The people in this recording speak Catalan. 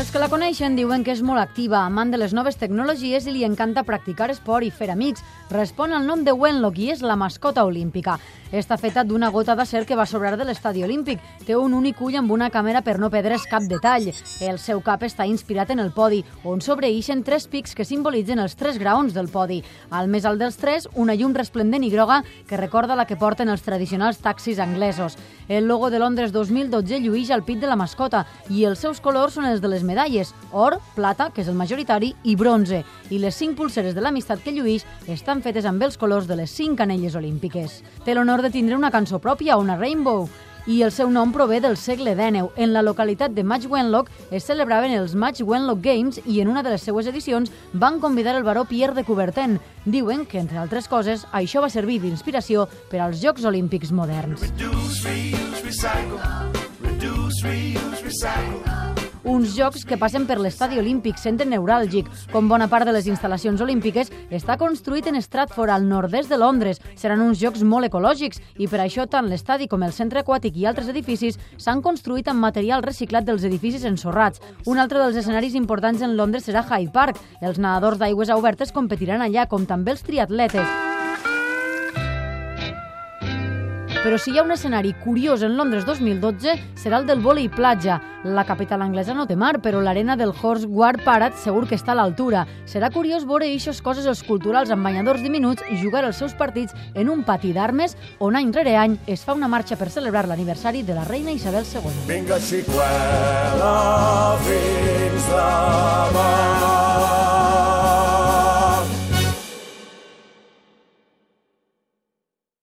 Els que la coneixen diuen que és molt activa, amant de les noves tecnologies i li encanta practicar esport i fer amics. Respon al nom de Wenlock i és la mascota olímpica. Està feta d'una gota d'acer que va sobrar de l'estadi olímpic. Té un únic ull amb una càmera per no perdre's cap detall. El seu cap està inspirat en el podi, on sobreïxen tres pics que simbolitzen els tres graons del podi. Al més alt dels tres, una llum resplendent i groga que recorda la que porten els tradicionals taxis anglesos. El logo de Londres 2012 lluïix al pit de la mascota i els seus colors són els de les medalles, or, plata, que és el majoritari, i bronze. I les cinc pulseres de l'amistat que lluïix estan fetes amb els colors de les cinc anelles olímpiques. Té l'honor de tindre una cançó pròpia, una Rainbow, i el seu nom prové del segle XIX. En la localitat de Match Wenlock es celebraven els Match Wenlock Games i en una de les seues edicions van convidar el baró Pierre de Coubertin. Diuen que, entre altres coses, això va servir d'inspiració per als Jocs Olímpics moderns. Reduce, reuse, recycle. Reduce, reuse, recycle. Uns jocs que passen per l'estadi olímpic, centre neuràlgic. Com bona part de les instal·lacions olímpiques, està construït en Stratford, al nord-est de Londres. Seran uns jocs molt ecològics i per això tant l'estadi com el centre aquàtic i altres edificis s'han construït amb material reciclat dels edificis ensorrats. Un altre dels escenaris importants en Londres serà Hyde Park. Els nedadors d'aigües obertes competiran allà, com també els triatletes. Però si hi ha un escenari curiós en Londres 2012, serà el del vòlei platja. La capital anglesa no té mar, però l'arena del Horse Guard Parade segur que està a l'altura. Serà curiós veure eixos coses esculturals amb banyadors diminuts i jugar els seus partits en un pati d'armes on any rere any es fa una marxa per celebrar l'aniversari de la reina Isabel II. Vinga, xicuela, fins demà.